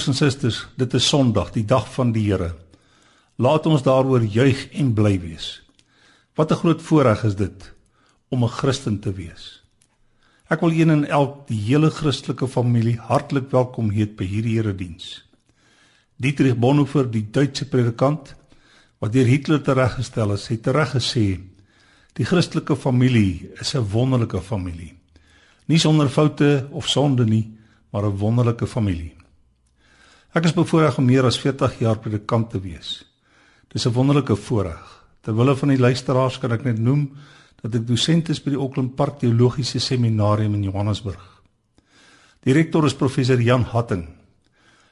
Broers en susters, dit is Sondag, die dag van die Here. Laat ons daaroor juig en bly wees. Wat 'n groot voorreg is dit om 'n Christen te wees. Ek wil een en elk die hele Christelike familie hartlik welkom heet by hierdie erediens. Dietrich Bonhoeffer, die Duitse predikant wat deur Hitler tereggestel is, het tereg gesê: "Die Christelike familie is 'n wonderlike familie. Nie sonder foute of sonde nie, maar 'n wonderlike familie." Ek is bevoorreg om meer as 40 jaar predikant te wees. Dis 'n wonderlike voorreg. Terwille van die luisteraars kan ek net noem dat ek dosent is by die Auckland Park Teologiese Seminarium in Johannesburg. Die rektor is professor Jan Hatting.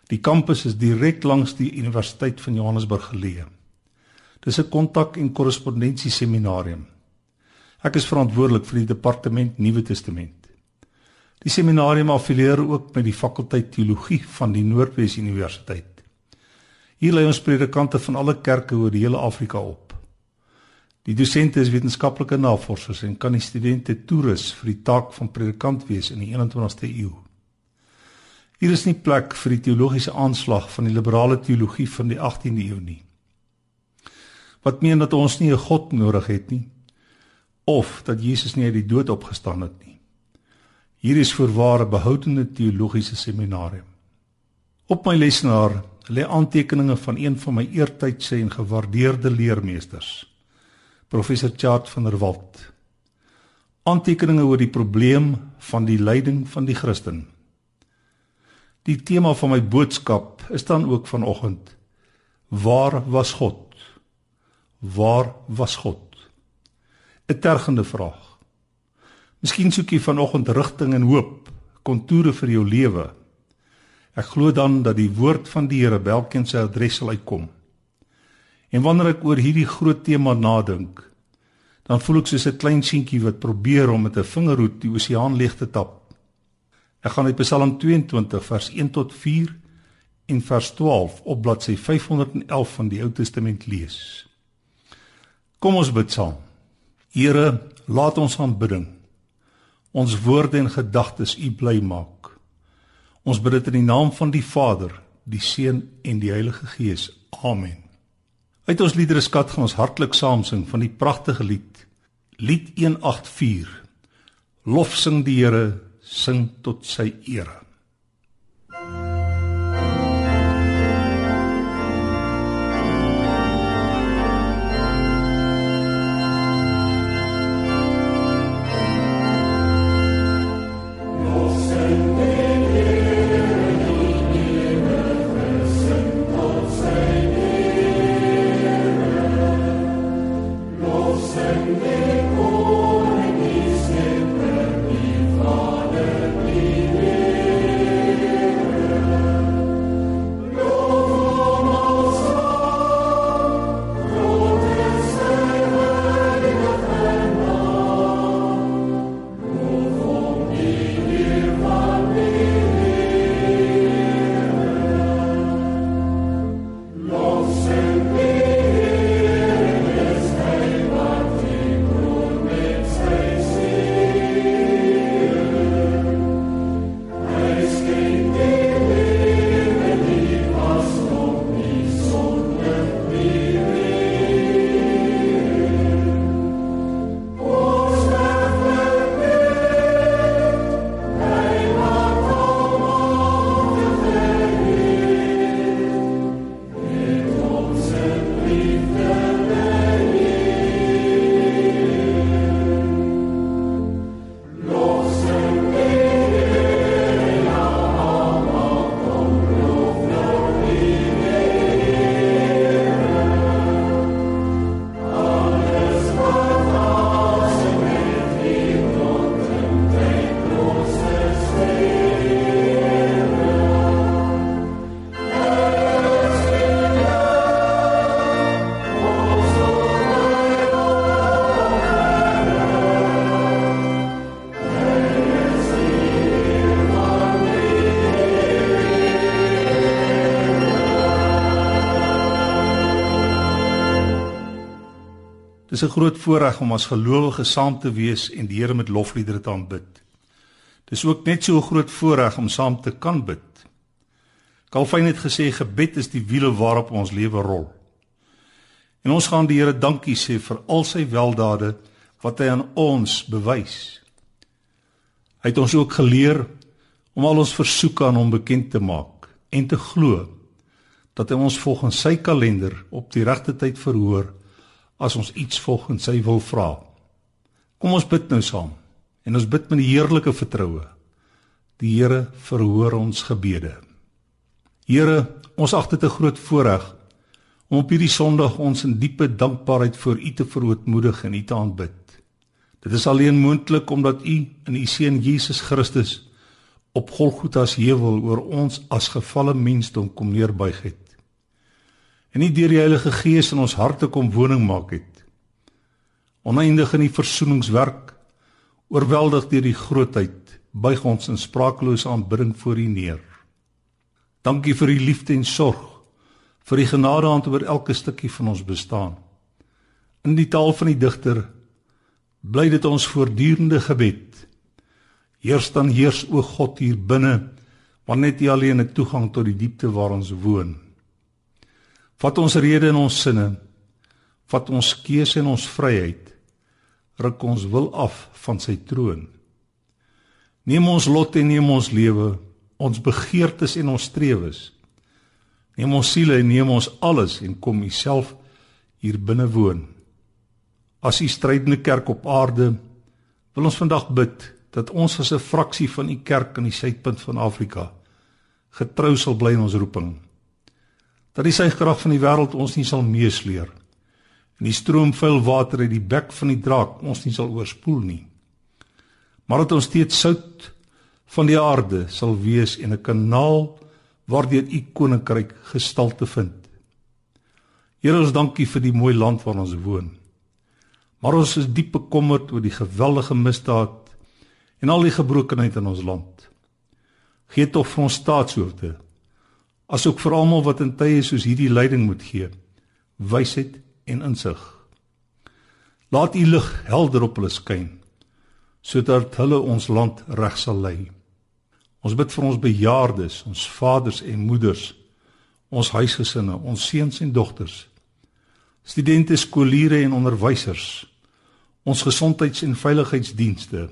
Die kampus is direk langs die Universiteit van Johannesburg geleë. Dis 'n kontak en korrespondensie seminarium. Ek is verantwoordelik vir die departement Nuwe Testament. Die seminarium affilieer ook met die fakulteit teologie van die Noordwes Universiteit. Hier lei ons predikante van alle kerke oor die hele Afrika op. Die dosente is wetenskaplike navorsers en kan die studente toerus vir die taak van predikant wees in die 21ste eeu. Hier is nie plek vir die teologiese aanslag van die liberale teologie van die 18de eeu nie. Wat meen dat ons nie 'n God nodig het nie of dat Jesus nie uit die dood opgestaan het nie. Hier is voorware behoudende teologiese seminarium. Op my lesenaar lê aantekeninge van een van my eertydse en gewaardeerde leermeesters, professor Chart van der Walt. Aantekeninge oor die probleem van die lyding van die Christen. Die tema van my boodskap is dan ook vanoggend: Waar was God? Waar was God? 'n Tergende vraag. Miskien soek jy vanoggend rigting en hoop, kontoure vir jou lewe. Ek glo dan dat die woord van die Here belkien sy adres sal uitkom. En wanneer ek oor hierdie groot tema nadink, dan voel ek soos 'n klein seentjie wat probeer om met 'n vingerhoed die oseaan leeg te tap. Ek gaan uit Psalm 22 vers 1 tot 4 en vers 12 op bladsy 511 van die Ou Testament lees. Kom ons bid saam. Here, laat ons aanbidding ons woorde en gedagtes u bly maak. Ons bid dit in die naam van die Vader, die Seun en die Heilige Gees. Amen. Uit ons liedere skat gaan ons hartlik saam sing van die pragtige lied Lied 184. Lof sing die Here, sing tot sy ere. Dis 'n groot voorreg om as gelowiges saam te wees en die Here met lofliedere te aanbid. Dis ook net so 'n groot voorreg om saam te kan bid. Calvin het gesê gebed is die wiele waarop ons lewe rol. En ons gaan die Here dankie sê vir al sy weldade wat hy aan ons bewys. Hy het ons ook geleer om al ons versoeke aan hom bekend te maak en te glo dat hy ons volgens sy kalender op die regte tyd verhoor as ons iets volgens sy wil vra. Kom ons bid nou saam en ons bid met die heerlike vertroue. Die Here verhoor ons gebede. Here, ons ag dit 'n groot voorreg om op hierdie Sondag ons in diepe dankbaarheid voor U te verootmoedig en U te aanbid. Dit is alleen moontlik omdat U in U seun Jesus Christus op Golgotha se heuwel oor ons as gefalle mensdom kom neerbuig het. En nie deur die Heilige Gees in ons harte kom woning maak het. Oneindig in die versoeningswerk, oorweldig deur die grootheid, buig ons in spraaklose aanbidding voor U neer. Dankie vir U liefde en sorg, vir U genade aan oor elke stukkie van ons bestaan. In die taal van die digter bly dit ons voortdurende gebed. Heers dan heers o God hier binne, want net U alleen het toegang tot die diepte waar ons woon. Vat ons rede in ons sinne, vat ons keuse en ons vryheid, ruk ons wil af van sy troon. Neem ons lot en neem ons lewe, ons begeertes en ons strewes. Neem ons siele en neem ons alles en kom U self hier binne woon. As U strydende kerk op aarde, wil ons vandag bid dat ons as 'n fraksie van U kerk in die suidpunt van Afrika getrou sal bly in ons roeping. Dat die suigkrag van die wêreld ons nie sal meesleer en die stroom vuil water uit die bek van die draak ons nie sal oorspoel nie. Maar dat ons steeds sout van die aarde sal wees en 'n kanaal waardeur u koninkryk gestalte vind. Here ons dankie vir die mooi land waar ons woon. Maar ons is diep bekommerd oor die geweldige misdaad en al die gebrokenheid in ons land. Gee tog vir ons staatshoofde asook vir almal wat in tye soos hierdie leiding moet gee, wysheid en insig. Laat u lig helder op hulle skyn sodat hulle ons land reg sal lei. Ons bid vir ons bejaardes, ons vaders en moeders, ons huisgesinne, ons seuns en dogters, studente, skooliere en onderwysers, ons gesondheids- en veiligheidsdienste,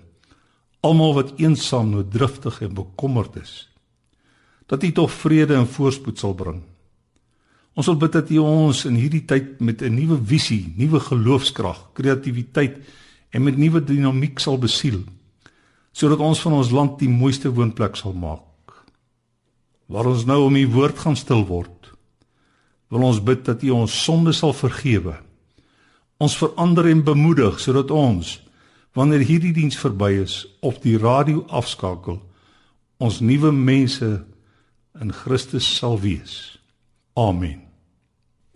almal wat eensaam, nooddriftig en bekommerd is. Dat U tog vrede en voorspoed sal bring. Ons wil bid dat U ons in hierdie tyd met 'n nuwe visie, nuwe geloofskrag, kreatiwiteit en met nuwe dinamiek sal besiel sodat ons van ons land die mooiste woonplek sal maak. Waar ons nou om u woord gaan stil word, wil ons bid dat u ons sonde sal vergewe. Ons verander en bemoedig sodat ons wanneer hierdie diens verby is of die radio afskakel, ons nuwe mense in Christus sal wees. Amen.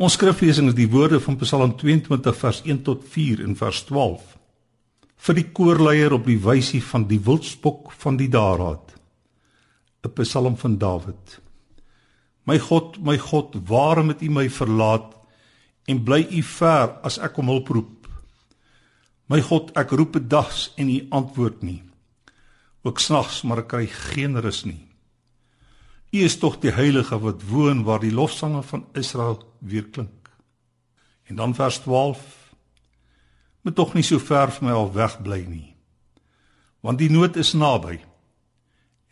Ons skriflesing is die woorde van Psalm 22 vers 1 tot 4 en vers 12 vir die koorleier op die wysie van die wildspok van die Daraad. 'n Psalm van Dawid. My God, my God, waarom het U my verlaat en bly U ver as ek om hulp roep? My God, ek roep bedags en U antwoord nie. Ook snags, maar ek kry geen rus nie. U is tog die heilige wat woon waar die lofsange van Israel weer klink. En dan vers 12 moet tog nie so ver van my al weg bly nie. Want die nood is naby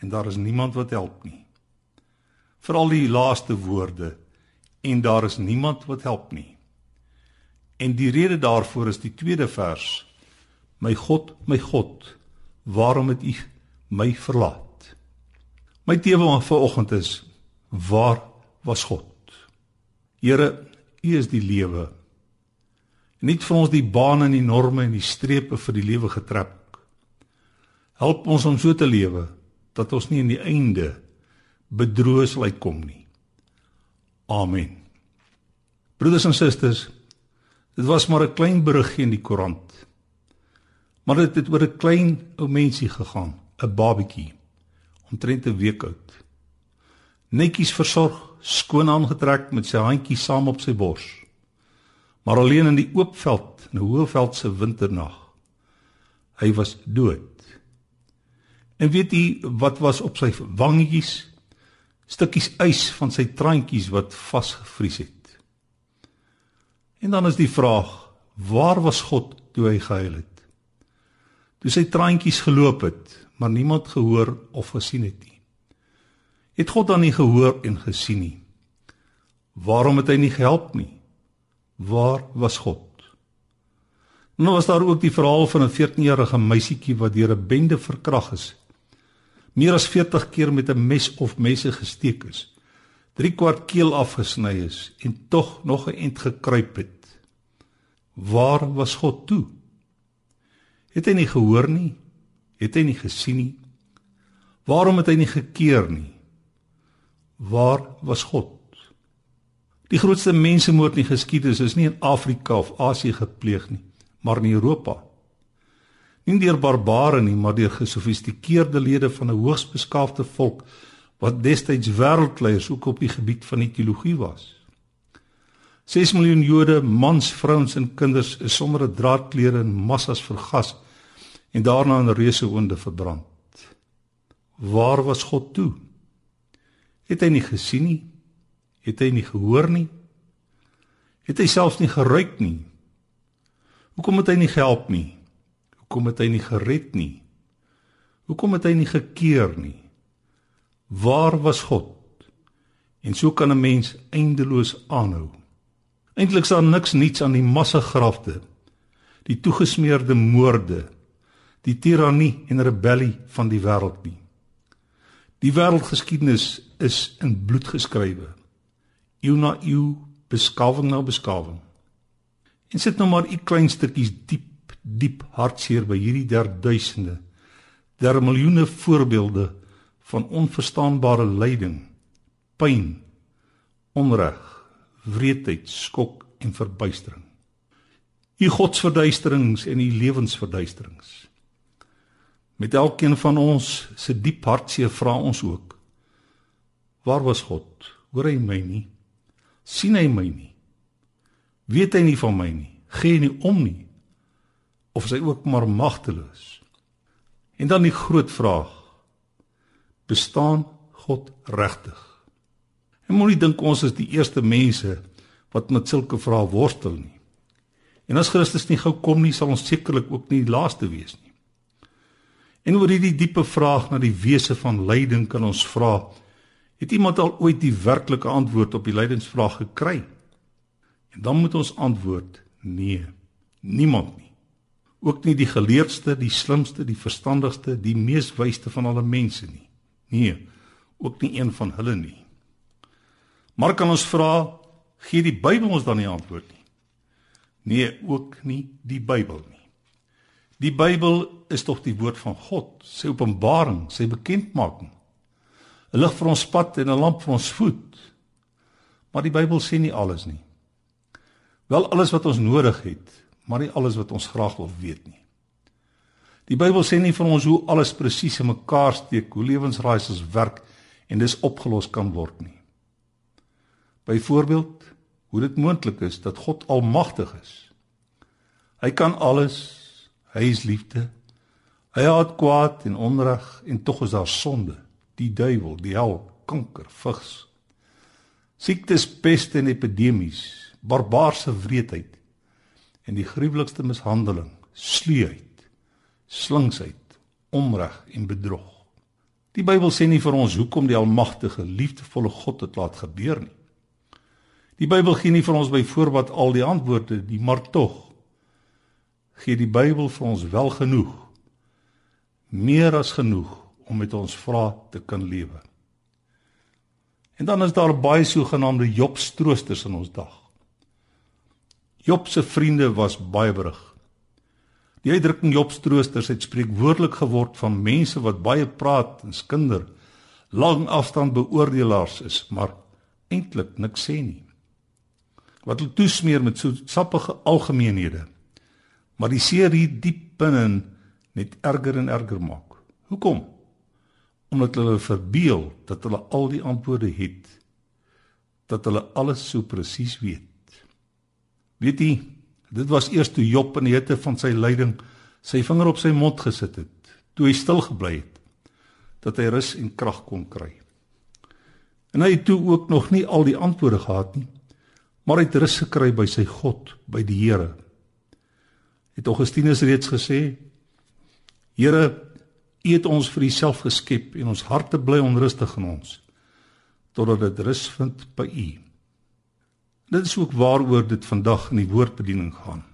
en daar is niemand wat help nie. Veral die laaste woorde en daar is niemand wat help nie. En die rede daarvoor is die tweede vers. My God, my God, waarom het U my verlaat? My tema vanoggend is waar was God? Here, U is die lewe nie vir ons die bane en die norme en die strepe vir die lewe getrap. Help ons om so te lewe dat ons nie in die einde bedroos sal uitkom nie. Amen. Broeders en susters, dit was maar 'n klein beriggie in die koerant. Maar dit het oor 'n klein ou mensie gegaan, 'n babatjie, omtrent 'n week oud. Netjies versorg, skoon aangetrek met sy handjie saam op sy bors maar alleen in die oop veld, in 'n hoëveld se winternag. Hy was dood. En weet u wat was op sy wangetjies? Stukkies ys van sy traantjies wat vasgevries het. En dan is die vraag: waar was God toe hy gehuil het? Toe sy traantjies geloop het, maar niemand gehoor of gesien het nie. Het God dan nie gehoor en gesien nie? Waarom het hy nie gehelp nie? Waar was God? Nou was daar ook die verhaal van 'n 14-jarige meisietjie wat deur 'n bende verkragt is. Meer as 40 keer met 'n mes of messe gesteek is. 3 kwart keel afgesny is en tog nog 'n ent gekruip het. Waar was God toe? Het hy nie gehoor nie? Het hy nie gesien nie? Waarom het hy nie gekeer nie? Waar was God? Die grootste mensemoord in die geskiedenis is nie in Afrika of Asië gepleeg nie maar in Europa. Nie deur barbare nie, maar deur gesofistikeerde lede van 'n hoogs beskaafde volk wat destyds wêreldleiers ook op die gebied van die teologie was. 6 miljoen Jode, mans, vrouens en kinders is sonder 'n draadklere in massas vergas en daarna in reuse oonde verbrand. Waar was God toe? Het hy nie gesien nie? Het hy nie gehoor nie? Het hy selfs nie geruik nie? Hoekom het hy nie gehelp nie? Hoekom het hy nie gered nie? Hoekom het hy nie gekeer nie? Waar was God? En so kan 'n mens eindeloos aanhou. Eintlik is daar niks niets aan die massagrafte, die toegesmeerde moorde, die tirannie en rebellie van die wêreld nie. Die wêreldgeskiedenis is in bloed geskrywe. Eeu na eeu, beskawing na beskawing. En sit nou maar u klein stukkies diep diep hartseer by hierdie derduisende der miljoene voorbeelde van onverstaanbare lyding, pyn, onreg, wreedheid, skok en verbuistering. U godsverduisterings en u lewensverduisterings. Met elkeen van ons se diep hartseer vra ons ook: Waar was God? Hoor hy my nie? sien hy my nie? Weet hy nie van my nie? Gee nie om nie? Of is hy ook maar magteloos? En dan die groot vraag: Bestaan God regtig? En moenie dink ons is die eerste mense wat met sulke vrae worstel nie. En as Christus nie gou kom nie, sal ons sekerlik ook nie die laaste wees nie. En oor hierdie diepe vraag na die wese van lyding kan ons vra: Het iemand al ooit die werklike antwoord op die lydingsvraag gekry? En dan moet ons antwoord: nee, niemand nie. Ook nie die geleerdste, die slimste, die verstandigste, die mees wyste van alle mense nie. Nee, ook nie een van hulle nie. Maar kan ons vra, gee die Bybel ons dan die antwoord nie? Nee, ook nie die Bybel nie. Die Bybel is tog die woord van God, sy openbaring, sy bekendmaking. 'n Lig vir ons pad en 'n lamp vir ons voet. Maar die Bybel sê nie alles nie. Wel alles wat ons nodig het, maar nie alles wat ons graag wil weet nie. Die Bybel sê nie vir ons hoe alles presies in mekaar steek, hoe lewensraaisels werk en dis opgelos kan word nie. Byvoorbeeld, hoe dit moontlik is dat God almagtig is. Hy kan alles. Hy is liefde. Hy haat kwaad en onreg en tog is daar sonde, die duiwel, die hel, kanker, vigs. Siektes, peste en epidemies barbaarse wreedheid en die gruwelikste mishandeling, sluiheid, slinksheid, onreg en bedrog. Die Bybel sê nie vir ons hoekom die almagtige, liefdevolle God dit laat gebeur nie. Die Bybel gee nie vir ons byvoorbeeld al die antwoorde nie, maar tog gee die Bybel vir ons wel genoeg meer as genoeg om met ons vrae te kan lewe. En dan is daar baie sogenaamde Jobstroosters in ons dag. Job se vriende was baie berig. Die uitdrukking Job se troosters het spreekwoordelik geword van mense wat baie praat en skinder, lang afstand beoordelaars is, maar eintlik niks sê nie. Wat hulle toesmeer met so sappige algemeenhede, maar die seer hier diep binne net erger en erger maak. Hoekom? Omdat hulle verbeel dat hulle al die antwoorde het, dat hulle alles so presies weet. Weet jy, dit was eers toe Job in die hitte van sy lyding sy vinger op sy mond gesit het, toe hy stil gebly het, dat hy rus en krag kon kry. En hy het toe ook nog nie al die antwoorde gehad nie, maar hy het rus gekry by sy God, by die Here. Het Augustinus reeds gesê: Here, U het ons vir Uself geskep en ons harte bly onrustig in ons totdat dit rus vind by U. Dit is ook waaroor dit vandag in die woordbediening gaan.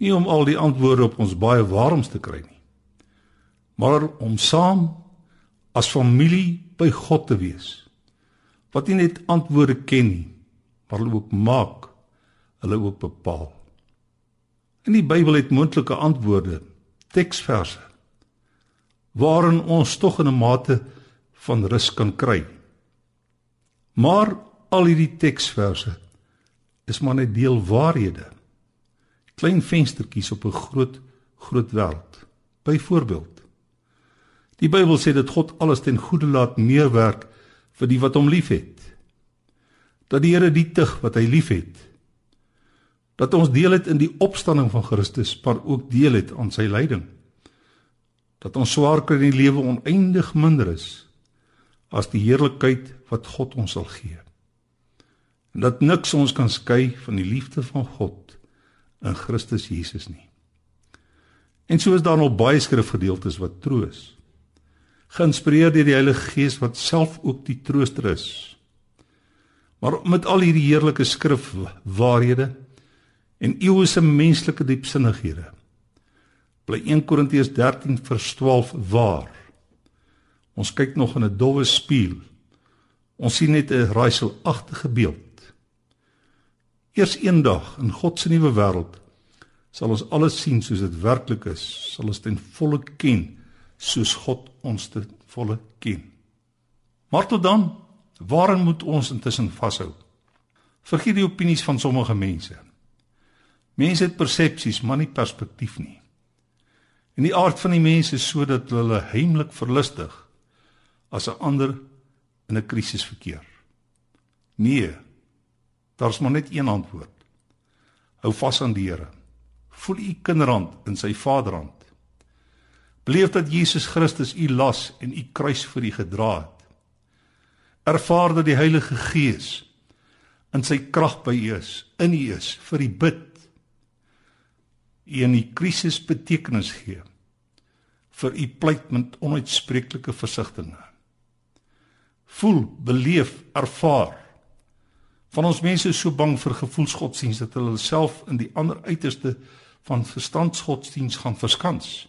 Nie om al die antwoorde op ons baie waaroms te kry nie, maar om saam as familie by God te wees. Wat nie net antwoorde ken nie, maar hulle ook maak, hulle ook bepaal. In die Bybel het moontlike antwoorde, teksverse waarin ons tog in 'n mate van rus kan kry. Maar al hierdie teksverse is maar net deel waarhede. Klein venstertjies op 'n groot groot wêreld. Byvoorbeeld Die Bybel sê dat God alles ten goeie laat meewerk vir die wat hom liefhet. Dat die Here die tug wat hy liefhet. Dat ons deel het in die opstanding van Christus, maar ook deel het aan sy lyding. Dat ons swaar kry in die lewe oneindig minder is as die heerlikheid wat God ons sal gee. En dat niks ons kan skei van die liefde van God in Christus Jesus nie. En so is daar nog baie skrifgedeeltes wat troos. Geïnspireer deur die Heilige Gees wat self ook die trooster is. Maar met al hierdie heerlike skrifwaarhede en eeue se menslike diepsinnighede bly 1 Korintiërs 13 vers 12 waar. Ons kyk nog in 'n dowwe spieël Ons sien net 'n raaiselagtige beeld. Eers eendag in God se nuwe wêreld sal ons alles sien soos dit werklik is, sal ons ten volle ken soos God ons ten volle ken. Maar tot dan, waarin moet ons intussen vashou? Vergeet die opinies van sommige mense. Mense het persepsies, maar nie perspektief nie. En die aard van die mense is sodat hulle heimlik verlustig as 'n ander in 'n krisis verkeer? Nee. Daar's maar net een antwoord. Hou vas aan die Here. Voel u kinderhand in sy vaderhand. Beleef dat Jesus Christus u las en u kruis vir u gedra het. Ervaar dat die Heilige Gees in sy krag by u is, in u is vir u bid. U in die krisis betekenis gee vir u pleit met onuitspreeklike versigtiging voel, beleef, ervaar. Van ons mense is so bang vir gevoelsgodsdienst dat hulle self in die ander uiterste van verstandsgodsdienst gaan verskans.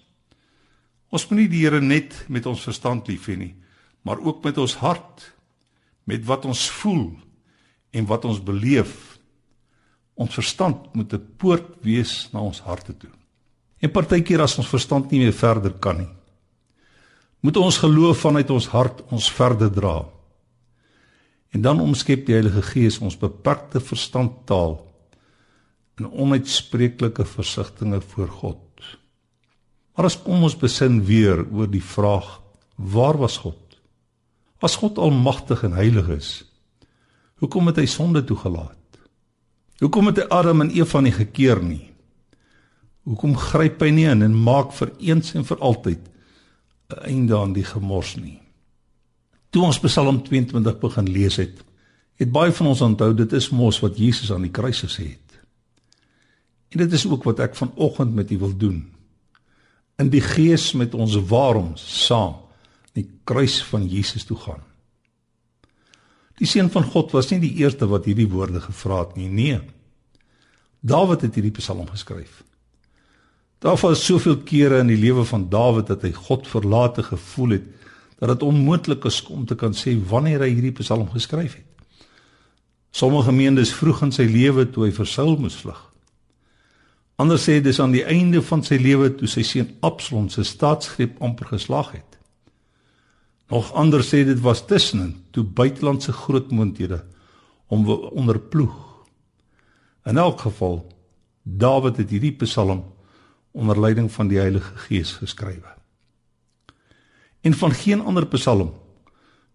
Ons moet nie die Here net met ons verstand lief hê nie, maar ook met ons hart, met wat ons voel en wat ons beleef. Ons verstand moet 'n poort wees na ons harte toe. En partykeer as ons verstand nie meer verder kan nie, moet ons geloof vanuit ons hart ons verder dra. En dan omskep die Heilige Gees ons beperkte verstand taal in onuitspreeklike versigtings voor God. Maar as kom ons besin weer oor die vraag: Waar was God? As God almagtig en heilig is, hoekom het hy sonde toegelaat? Hoekom het hy Adam en Eva nie gekeer nie? Hoekom gryp hy nie in en maak vir eens en vir altyd 'n einde aan die gemors nie? Toe ons Psalm 22 begin lees het, het baie van ons onthou dit is mos wat Jesus aan die kruis gesê het. En dit is ook wat ek vanoggend met u wil doen. In die gees met ons waarom saam die kruis van Jesus toe gaan. Die seun van God was nie die eerste wat hierdie woorde gevra het nie. Nee. Dawid het hierdie Psalm geskryf. Daar was soveel kere in die lewe van Dawid dat hy God verlate gevoel het dat dit onmoontlik is om te kan sê wanneer hy hierdie Psalm geskryf het. Sommige meen dis vroeg in sy lewe toe hy vir Saul moes vlug. Ander sê dis aan die einde van sy lewe toe sy seun Absalom se staatsgreep amper geslag het. Nog ander sê dit was tussenin toe buitelandse grootmoondhede hom onderploeg. In elk geval Dawid het hierdie Psalm onder leiding van die Heilige Gees geskryf. En van geen ander Psalm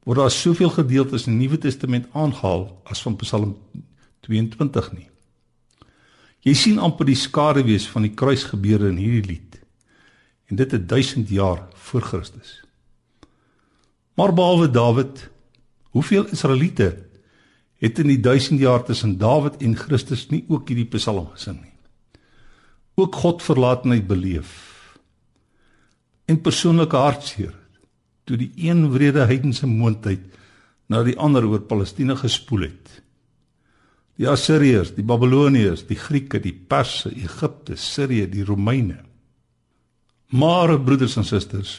word daar soveel gedeeltes in die Nuwe Testament aangehaal as van Psalm 22 nie. Jy sien amper die skare wees van die kruisgebeure in hierdie lied. En dit het 1000 jaar voor Christus. Maar behalwe Dawid, Hoeveel Israeliete het in die 1000 jaar tussen Dawid en Christus nie ook hierdie Psalm gesing nie? Ook God verlaatheid beleef. En persoonlike hartseer toe die een wrede heidense moondheid na die ander oor Palestina gespoel het. Die Assiriërs, die Babiloniërs, die Grieke, die Perse, Egipte, Sirië, die Romeine. Maar broeders en susters,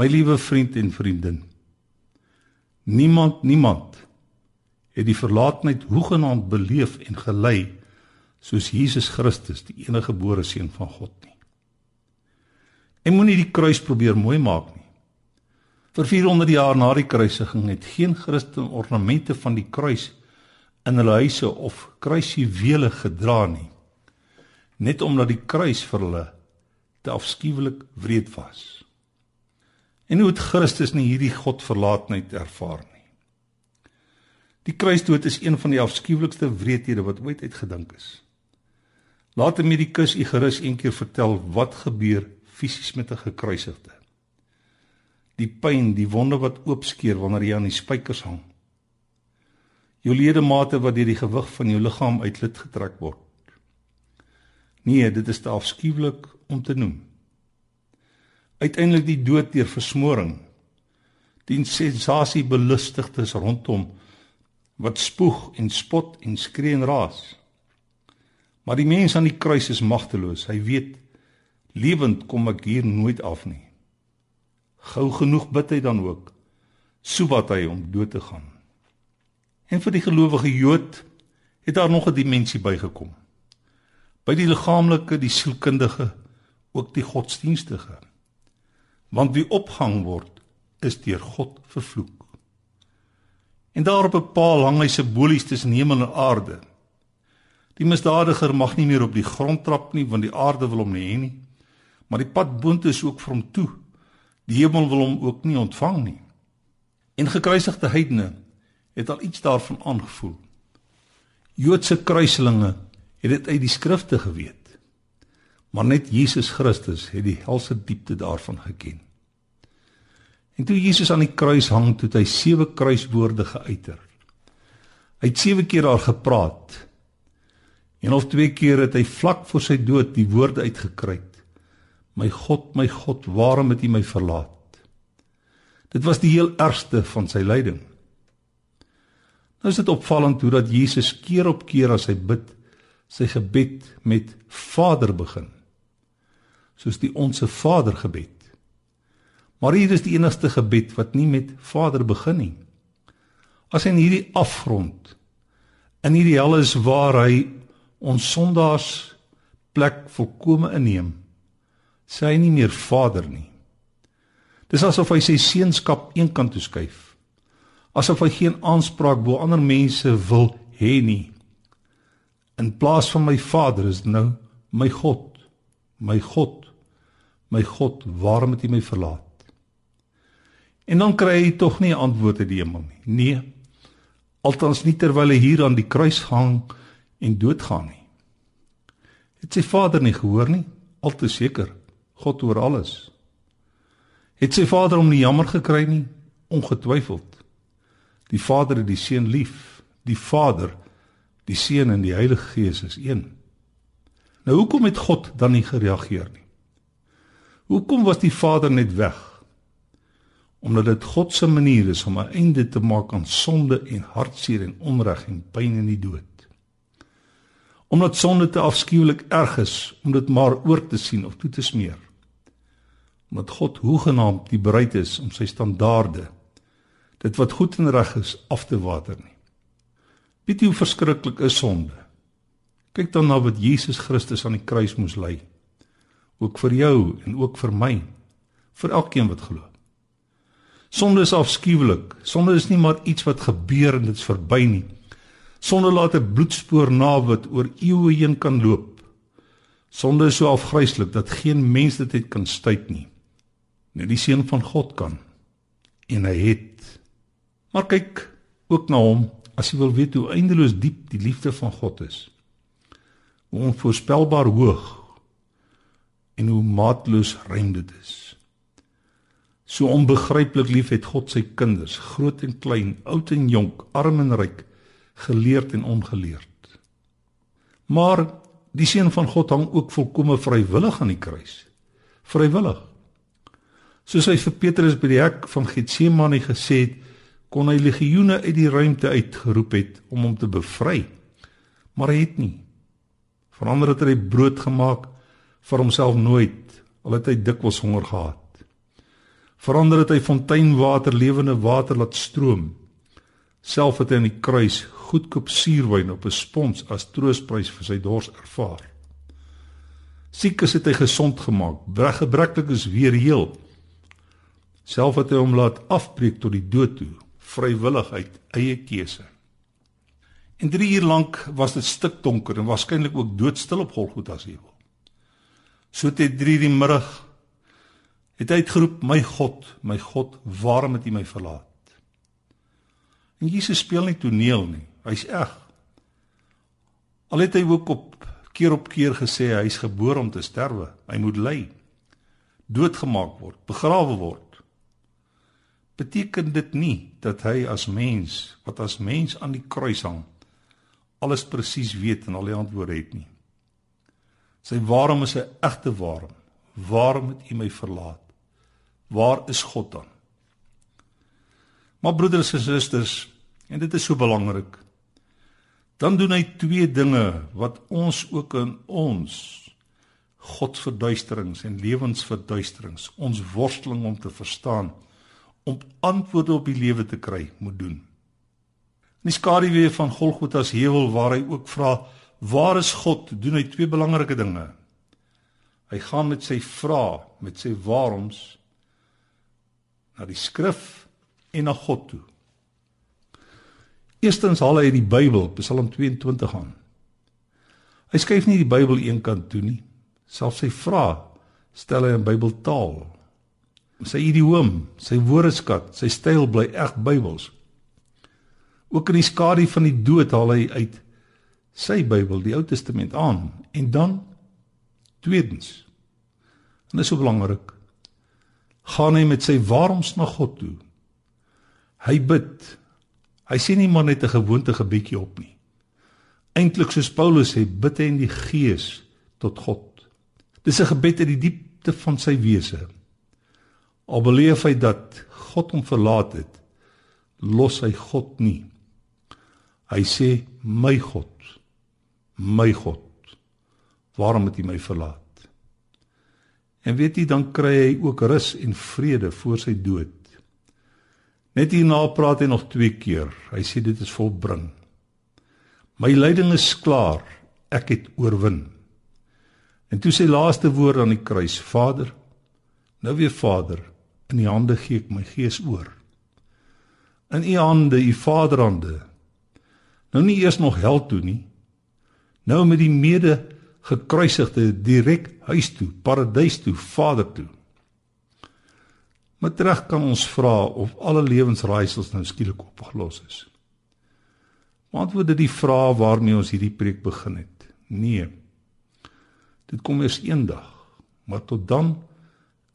my liewe vriend en vriendin, niemand niemand het die verlaatheid hoegenaamd beleef en gelei soos Jesus Christus, die enige gebore seun van God nie. En moenie die kruis probeer mooi maak nie. Vir 400 jaar na die kruisiging het geen Christen ornamente van die kruis in hulle huise of kruisjuwele gedra nie. Net omdat die kruis vir hulle te afskuwelik wreed was. En hoe het Christus nie hierdie godverlaatheid ervaar nie? Die kruisdood is een van die afskuwelikste wreedhede wat ooit uitgedink is. Laat 'n medikus u gerus een keer vertel wat gebeur fisies met 'n gekruisigde die pyn, die wonde wat oopskeer wanneer jy aan die spykers hang. Jou ledemate wat deur die gewig van jou liggaam uit lid getrek word. Nee, dit is te afskuwelik om te noem. Uiteindelik die dood deur versmoring. Die sensasie belustigdes rondom wat spoeg en spot en skree en raas. Maar die mens aan die kruis is magteloos. Hy weet lewend kom ek hier nooit af nie. Gou genoeg bid hy dan ook so wat hy om dood te gaan. En vir die gelowige Jood het daar nog 'n dimensie bygekom. By die liggaamlike, die sielkundige, ook die godsdienstige. Want wie opgang word, is deur God vervloek. En daarop 'n paal hang hy simbolies tussen hemel en aarde. Die misdadiger mag nie meer op die grond trap nie, want die aarde wil hom nie hê nie. Maar die pad boontoe is ook vir hom toe Die hemel wil hom ook nie ontvang nie. En gekruisigde heidene het al iets daarvan aangevoel. Joodse kruiselinge het dit uit die skrifte geweet. Maar net Jesus Christus het die helse diepte daarvan geken. En toe Jesus aan die kruis hang, het hy sewe kruiswoorde geuiter. Hy het sewe keer daar gepraat. En of twee keer het hy vlak voor sy dood die woorde uitgekry. My God, my God, waarom het U my verlaat? Dit was die heel ergste van sy lyding. Nou is dit opvallend hoe dat Jesus keer op keer as hy bid, sy gebed met Vader begin. Soos die onsse Vader gebed. Maar hier is die enigste gebed wat nie met Vader begin nie. As in hierdie afgrond in hierdie hel is waar hy ons sondaars plek volkome inneem sê hy nie meer vader nie. Dis asof hy sy seenskap eenkant toe skuif. Asof hy geen aanspraak bo ander mense wil hê nie. In plaas van my vader is nou my God. My God. My God, waarom het U my verlaat? En dan kry hy tog nie 'n antwoord uit die hemel nie. Nee. Althans nie terwyl hy hier aan die kruis hang en doodgaan nie. Het sy vader nie gehoor nie? Al te seker. God oor alles. Het sy Vader hom nie jammer gekry nie? Ongetwyfeld. Die Vader het die Seun lief. Die Vader, die Seun en die Heilige Gees is een. Nou hoekom het God dan nie gereageer nie? Hoekom was die Vader net weg? Omdat dit God se manier is om 'n einde te maak aan sonde en hartseer en onreg en pyn en die dood. Omdat sonde te afskuwelik erg is om dit maar oor te sien of toe te smeer omdat God hoegenaamd die bereid is om sy standaarde dit wat goed en reg is af te water nie. Weet jy hoe verskriklik is sonde? Kyk dan na wat Jesus Christus aan die kruis moes ly. Ook vir jou en ook vir my, vir elkeen wat glo. Sonde is afskuwelik. Sonde is nie maar iets wat gebeur en dit's verby nie. Sonde laat 'n bloedspoor na wat oor eeue heen kan loop. Sonde is so afgryslik dat geen mens dit kan stuit nie net die seun van God kan en hy het maar kyk ook na hom as jy wil weet hoe eindeloos diep die liefde van God is hoe onvoorspelbaar hoog en hoe maatloos ruim dit is So onbegryplik lief het God sy kinders, groot en klein, oud en jonk, arm en ryk, geleerd en ongeleerd. Maar die seun van God hang ook volkome vrywillig aan die kruis. Vrywillig. Soos hy vir Petrus by die hek van Getsemane gesê het, kon hy legioene uit die ruimte uitgeroep het om hom te bevry. Maar hy het nie. Verander het hy brood gemaak vir homself nooit, al het hy dikwels honger gehad. Verander het hy fonteinwater, lewende water laat stroom. Self het hy aan die kruis goedkoop suurwyn op 'n spons as troostprys vir sy dors ervaar. Siekes het hy gesond gemaak, gebreklikes weer heel. Self het hy hom laat afbreek tot die dood toe vrywilligheid, eie keuse. En 3 uur lank was dit stik donker en waarskynlik ook doodstil op Golgotha se heuwel. So te 3 die middag het hy uitgeroep: "My God, my God, waarom het U my verlaat?" En Jesus speel nie toneel nie. Hy's eg. Al het hy ook op keer op keer gesê hy's gebore om te sterwe. Hy moet ly, doodgemaak word, begrawe word beteken dit nie dat hy as mens wat as mens aan die kruis hang alles presies weet en al die antwoorde het nie. Sy waarom is 'n egte waarom. Waarom het U my verlaat? Waar is God dan? Maar broeders en susters, en dit is so belangrik. Dan doen hy twee dinge wat ons ook in ons godsverduisterings en lewensverduisterings, ons worsteling om te verstaan om antwoorde op die lewe te kry moet doen. In die skaduwee van Golgotha se heuwel waar hy ook vra waar is God, doen hy twee belangrike dinge. Hy gaan met sy vrae, met sy waaroms na die skrif en na God toe. Eerstens haal hy die Bybel, Psalm 22 aan. Hy skryf nie die Bybel eenkant toe nie. Selfs sy vrae stel hy in Bybeltaal sy idioom, sy woordeskat, sy styl bly eg Bybels. Ook in die skadu van die dood haal hy uit sy Bybel, die Ou Testament aan en dan tweedens. En dit is so belangrik. Gaan hy met sy waaroms na God toe. Hy bid. Hy sê nie maar net 'n gewoonte gebedjie op nie. Eintlik soos Paulus sê, bid hy in die gees tot God. Dis 'n gebed uit die diepte van sy wese. Al beleef hy dat God hom verlaat het, los hy God nie. Hy sê my God, my God, waarom het U my verlaat? En weet jy dan kry hy ook rus en vrede voor sy dood. Net hierna praat hy nog twee keer. Hy sê dit is volbring. My lyding is klaar. Ek het oorwin. En toe sy laaste woord aan die kruis: Vader, nou weer Vader, in u hande gee ek my gees oor. In u hande, u Vaderhande. Nou nie eers nog hel toe nie. Nou met die mede gekruisigde direk huis toe, paradys toe, Vader toe. Maar terug kan ons vra of alle lewensraaisels nou skielik opgelos is. Antwoord dit die vraag waarmee ons hierdie preek begin het. Nee. Dit kom eers eendag, maar tot dan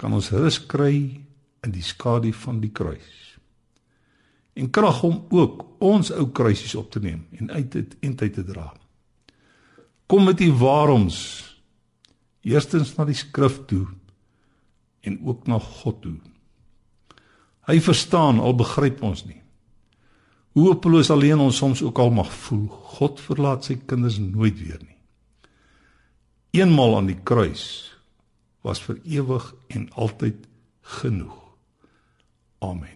kan ons rus kry in die skadu van die kruis. En krag om ook ons ou kruisies op te neem en uit dit en tyd te dra. Kom met u waaroms eerstens na die skrif toe en ook na God toe. Hy verstaan al begryp ons nie. Hoe hopeloos alleen ons soms ook al mag voel, God verlaat sy kinders nooit weer nie. Eenmal aan die kruis was vir ewig en altyd genoeg. Amen.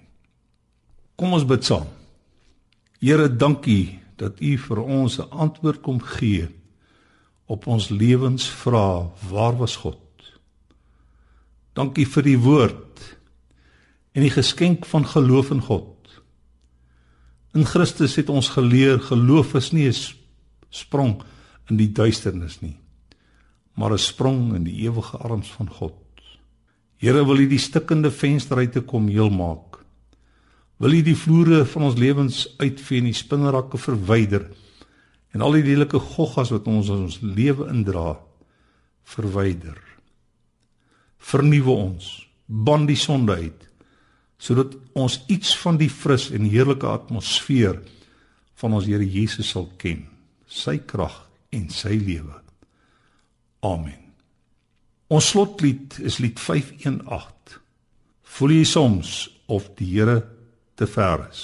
Kom ons bid saam. Here, dankie dat U vir ons 'n antwoord kom gee op ons lewensvrae. Waar was God? Dankie vir die woord en die geskenk van geloof in God. In Christus het ons geleer geloof is nie 'n sprong in die duisternis nie, maar 'n sprong in die ewige arms van God. Here wil U die stikkende vensterruite kom heel maak. Wil U die vloere van ons lewens uitvee en die spinnerakke verwyder en al die lelike goggas wat ons in ons lewe indra verwyder. Vernuwe ons, ban die sonde uit. sodat ons iets van die fris en heerlike atmosfeer van ons Here Jesus sal ken, sy krag en sy lewe. Amen. Ons slotlied is lied 518. Voel jy soms of die Here te ver is?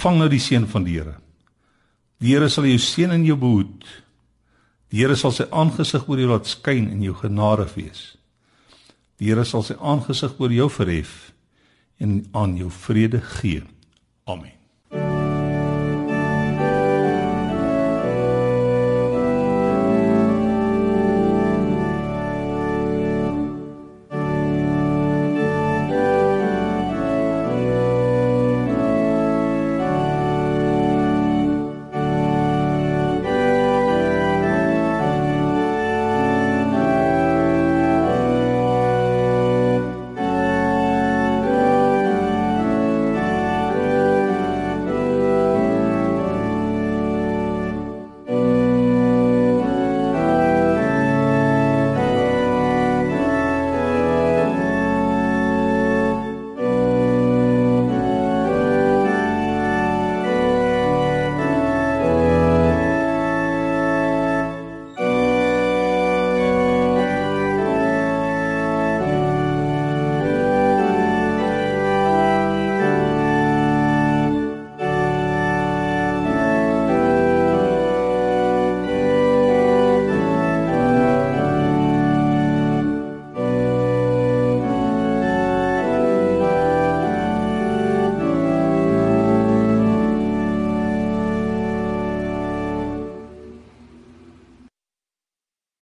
Ontvang nou die seën van die Here. Die Here sal jou seën en jou behoed. Die Here sal sy aangesig oor jou laat skyn en jou genadig wees. Die Here sal sy aangesig oor jou verhef en aan jou vrede gee. Amen.